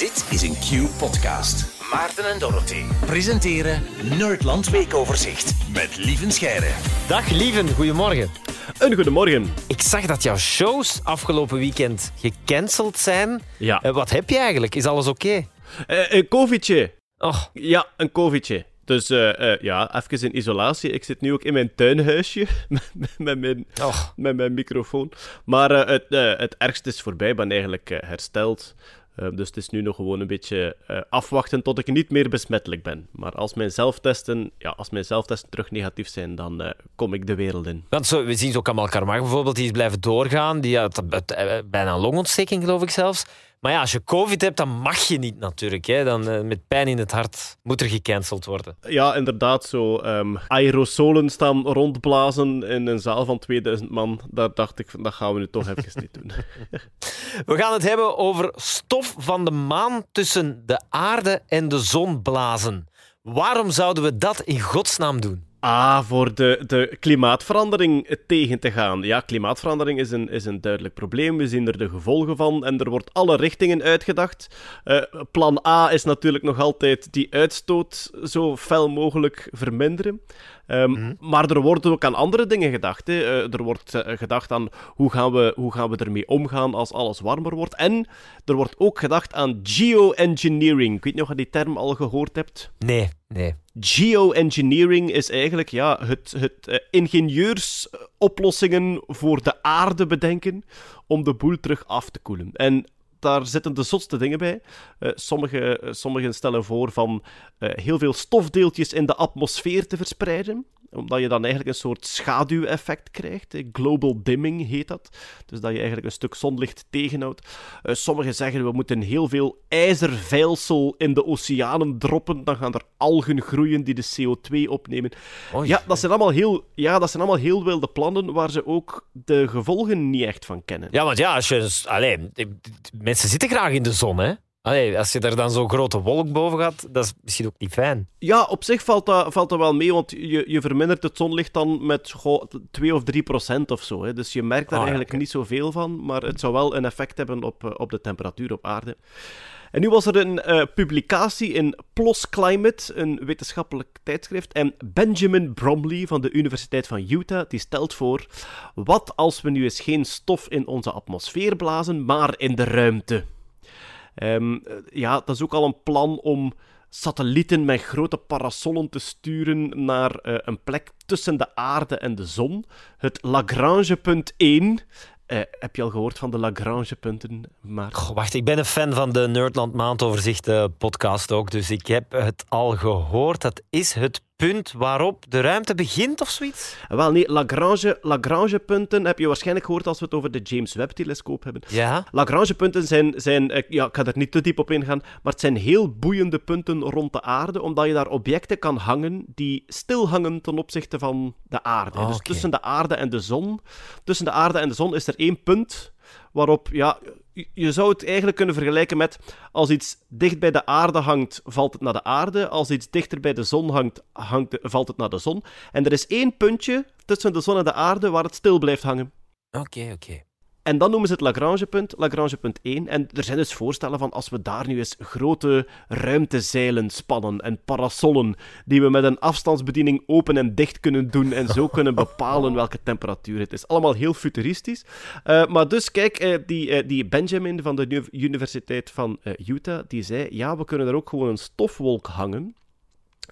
Dit is een Q-podcast. Maarten en Dorothy presenteren Nerdland Weekoverzicht met Lieven Scheire. Dag Lieven, goedemorgen. Een goedemorgen. Ik zag dat jouw shows afgelopen weekend gecanceld zijn. Ja. Eh, wat heb je eigenlijk? Is alles oké? Eh, een covidje. Och, Ja, een covidje. Dus eh, eh, ja, even in isolatie. Ik zit nu ook in mijn tuinhuisje met, met, mijn, och. met mijn microfoon. Maar eh, het, het ergste is voorbij. Ik ben eigenlijk eh, hersteld. Eh, dus het is nu nog gewoon een beetje eh, afwachten tot ik niet meer besmettelijk ben. Maar als mijn zelftesten, ja, als mijn zelftesten terug negatief zijn, dan eh, kom ik de wereld in. Want zo, we zien zo Kamal Karmach bijvoorbeeld, die is blijven doorgaan. Die had eh, bijna een longontsteking, geloof ik zelfs. Maar ja, als je covid hebt, dan mag je niet natuurlijk. Hè. Dan eh, met pijn in het hart moet er gecanceld worden. Ja, inderdaad, zo ehm, aerosolen staan rondblazen in een zaal van 2000 man. Daar dacht ik, dat gaan we nu toch even niet doen. We gaan het hebben over stof van de maan tussen de aarde en de zon blazen. Waarom zouden we dat in godsnaam doen? Ah, voor de, de klimaatverandering tegen te gaan. Ja, klimaatverandering is een, is een duidelijk probleem. We zien er de gevolgen van en er wordt alle richtingen uitgedacht. Eh, plan A is natuurlijk nog altijd die uitstoot zo fel mogelijk verminderen. Ehm, Maar er wordt ook aan andere dingen gedacht. Hè. Eh, er wordt eh, gedacht aan hoe gaan, we, hoe gaan we ermee omgaan als alles warmer wordt. En er wordt ook gedacht aan geoengineering. Ik weet niet of je die term al gehoord hebt. Nee, nee. Geoengineering is eigenlijk ja, het, het eh, ingenieursoplossingen voor de aarde bedenken om de boel terug af te koelen. En daar zitten de zotste dingen bij. Eh, sommige, eh, sommigen stellen voor van eh, heel veel stofdeeltjes in de atmosfeer te verspreiden omdat je dan eigenlijk een soort schaduweffect krijgt. hè. Global dimming heet dat. Dus dat je eigenlijk een stuk zonlicht tegenhoudt. Eh, sommigen zeggen we moeten heel veel ijzerveilsel in de oceanen droppen. Dan gaan er algen groeien die de CO2 opnemen. Oei. Ja, dat zijn allemaal heel, ja, dat zijn allemaal heel wilde plannen waar ze ook de gevolgen niet echt van kennen. Ja, want ja, als je, allee, mensen zitten graag in de zon, hè? Allee, als je er dan zo'n grote wolk boven gaat, dat is misschien ook niet fijn. Ja, op zich valt dat, valt dat wel mee, want je, je vermindert het zonlicht dan met goh, 2 of 3 procent of zo. Hè. Dus je merkt daar Ah, eigenlijk niet zoveel van, maar het zou wel een effect hebben op, eh, op de temperatuur op aarde. En nu was er een eh, publicatie in PLOS Climate, een wetenschappelijk tijdschrift. En Benjamin Bromley van de Universiteit van Utah, die stelt voor... Wat als we nu eens geen stof in onze atmosfeer blazen, maar in de ruimte? Ehm, eh, ja, dat is ook al een plan om satellieten met grote parasollen te sturen naar eh, een plek tussen de aarde en de zon. Het Lagrangepunt 1. Eh, heb je al gehoord van de Lagrangepunten? Maar... Wacht, ik ben een fan van de Nerdland Maandoverzicht podcast ook, dus ik heb het al gehoord. Dat is het punt waarop de ruimte begint of zoiets? Wel nee, Lagrange, Lagrangepunten heb je waarschijnlijk gehoord als we het over de James Webb-telescoop hebben. Ja. Lagrangepunten zijn, zijn eh, ja, ik ga er niet te diep op ingaan, maar het zijn heel boeiende punten rond de aarde, omdat je daar objecten kan hangen die stil hangen ten opzichte van de aarde. Ah, dus tussen de aarde en de zon, tussen de aarde en de zon is er één punt waarop, ja, je- zou het eigenlijk kunnen vergelijken met als iets dicht bij de aarde hangt, valt het naar de aarde. Als iets dichter bij de zon hangt, hangt valt het naar de zon. En er is één puntje tussen de zon en de aarde waar het stil blijft hangen. Oké, oké. En dan noemen ze het Lagrangepunt, Lagrangepunt 1. En er zijn dus voorstellen van als we daar nu eens grote ruimtezeilen spannen en parasollen die we met een afstandsbediening open en dicht kunnen doen en zo kunnen bepalen welke temperatuur het is. Allemaal heel futuristisch. Eh, maar dus kijk, eh, die, eh, die Benjamin van de Uni- Universiteit van Utah, die zei, ja, we kunnen er ook gewoon een stofwolk hangen.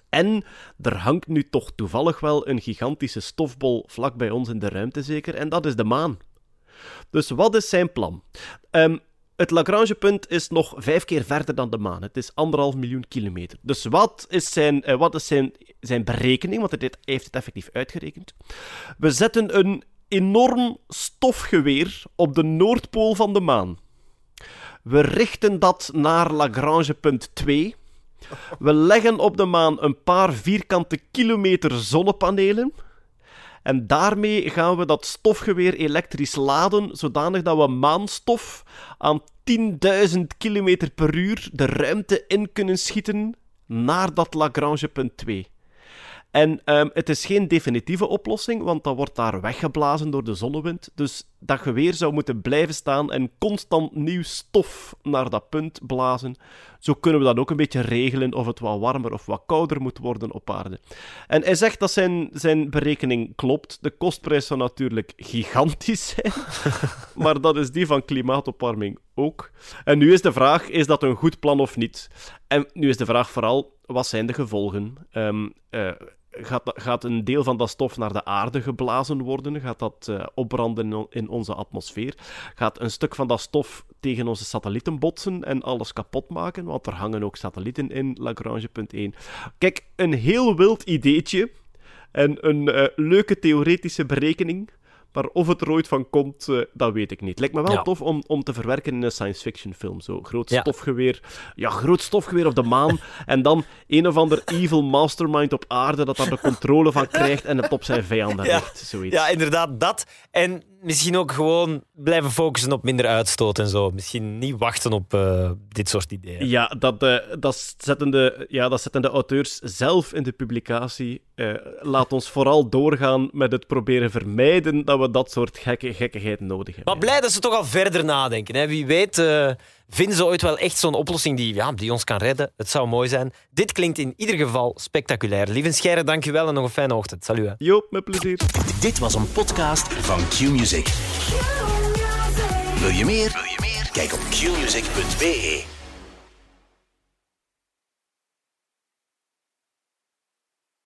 En er hangt nu toch toevallig wel een gigantische stofbol vlak bij ons in de ruimte zeker, en dat is de maan. Dus wat is zijn plan? Ehm, het Lagrangepunt is nog vijf keer verder dan de maan. Het is anderhalf miljoen kilometer. Dus wat is zijn, eh, wat is zijn, zijn berekening? Want hij heeft het effectief uitgerekend. We zetten een enorm stofgeweer op de noordpool van de maan. We richten dat naar Lagrangepunt 2. We leggen op de maan een paar vierkante kilometer zonnepanelen. En daarmee gaan we dat stofgeweer elektrisch laden, zodanig dat we maanstof aan 10.000 km per uur de ruimte in kunnen schieten naar dat Lagrangepunt 2. En um, het is geen definitieve oplossing, want dat wordt daar weggeblazen door de zonnewind. Dus dat geweer zou moeten blijven staan en constant nieuw stof naar dat punt blazen. Zo kunnen we dan ook een beetje regelen of het wat warmer of wat kouder moet worden op aarde. En hij zegt dat zijn, zijn berekening klopt. De kostprijs zou natuurlijk gigantisch zijn, maar dat is die van klimaatopwarming ook. En nu is de vraag, is dat een goed plan of niet? En nu is de vraag vooral, wat zijn de gevolgen? Um, gaat, gaat een deel van dat stof naar de aarde geblazen worden? Gaat dat uh, opbranden in onze atmosfeer? Gaat een stuk van dat stof tegen onze satellieten botsen en alles kapot maken? Want er hangen ook satellieten in Lagrange.1. Kijk, een heel wild ideetje en een uh, leuke theoretische berekening. Maar of het er ooit van komt, uh, dat weet ik niet. Lijkt me wel tof om, om te verwerken in een science fiction film. Zo groot ja. stofgeweer. Ja, groot stofgeweer op de maan. en dan een of ander evil mastermind op aarde dat daar de controle van krijgt en het op zijn vijanden ja. richt. Zoiets. Ja, inderdaad, dat. En misschien ook gewoon blijven focussen op minder uitstoot en zo. Misschien niet wachten op uh, dit soort ideeën. Ja, dat, uh, dat, zetten de, ja, dat zetten de auteurs zelf in de publicatie. Uh, laat ons vooral doorgaan met het proberen vermijden dat we dat soort gekke, gekkigheid nodig hebben. Maar blij dat ze toch al verder nadenken. Hè? Wie weet vinden ze ooit wel echt zo'n oplossing die, ja, die ons kan redden. Het zou mooi zijn. Dit klinkt in ieder geval spectaculair. Lieve Scheire, dankjewel en nog een fijne ochtend. Salut. Jo, met plezier. Dit was een podcast van Q-Music. Wil je meer? Wil je meer? Kijk op qmusic.be.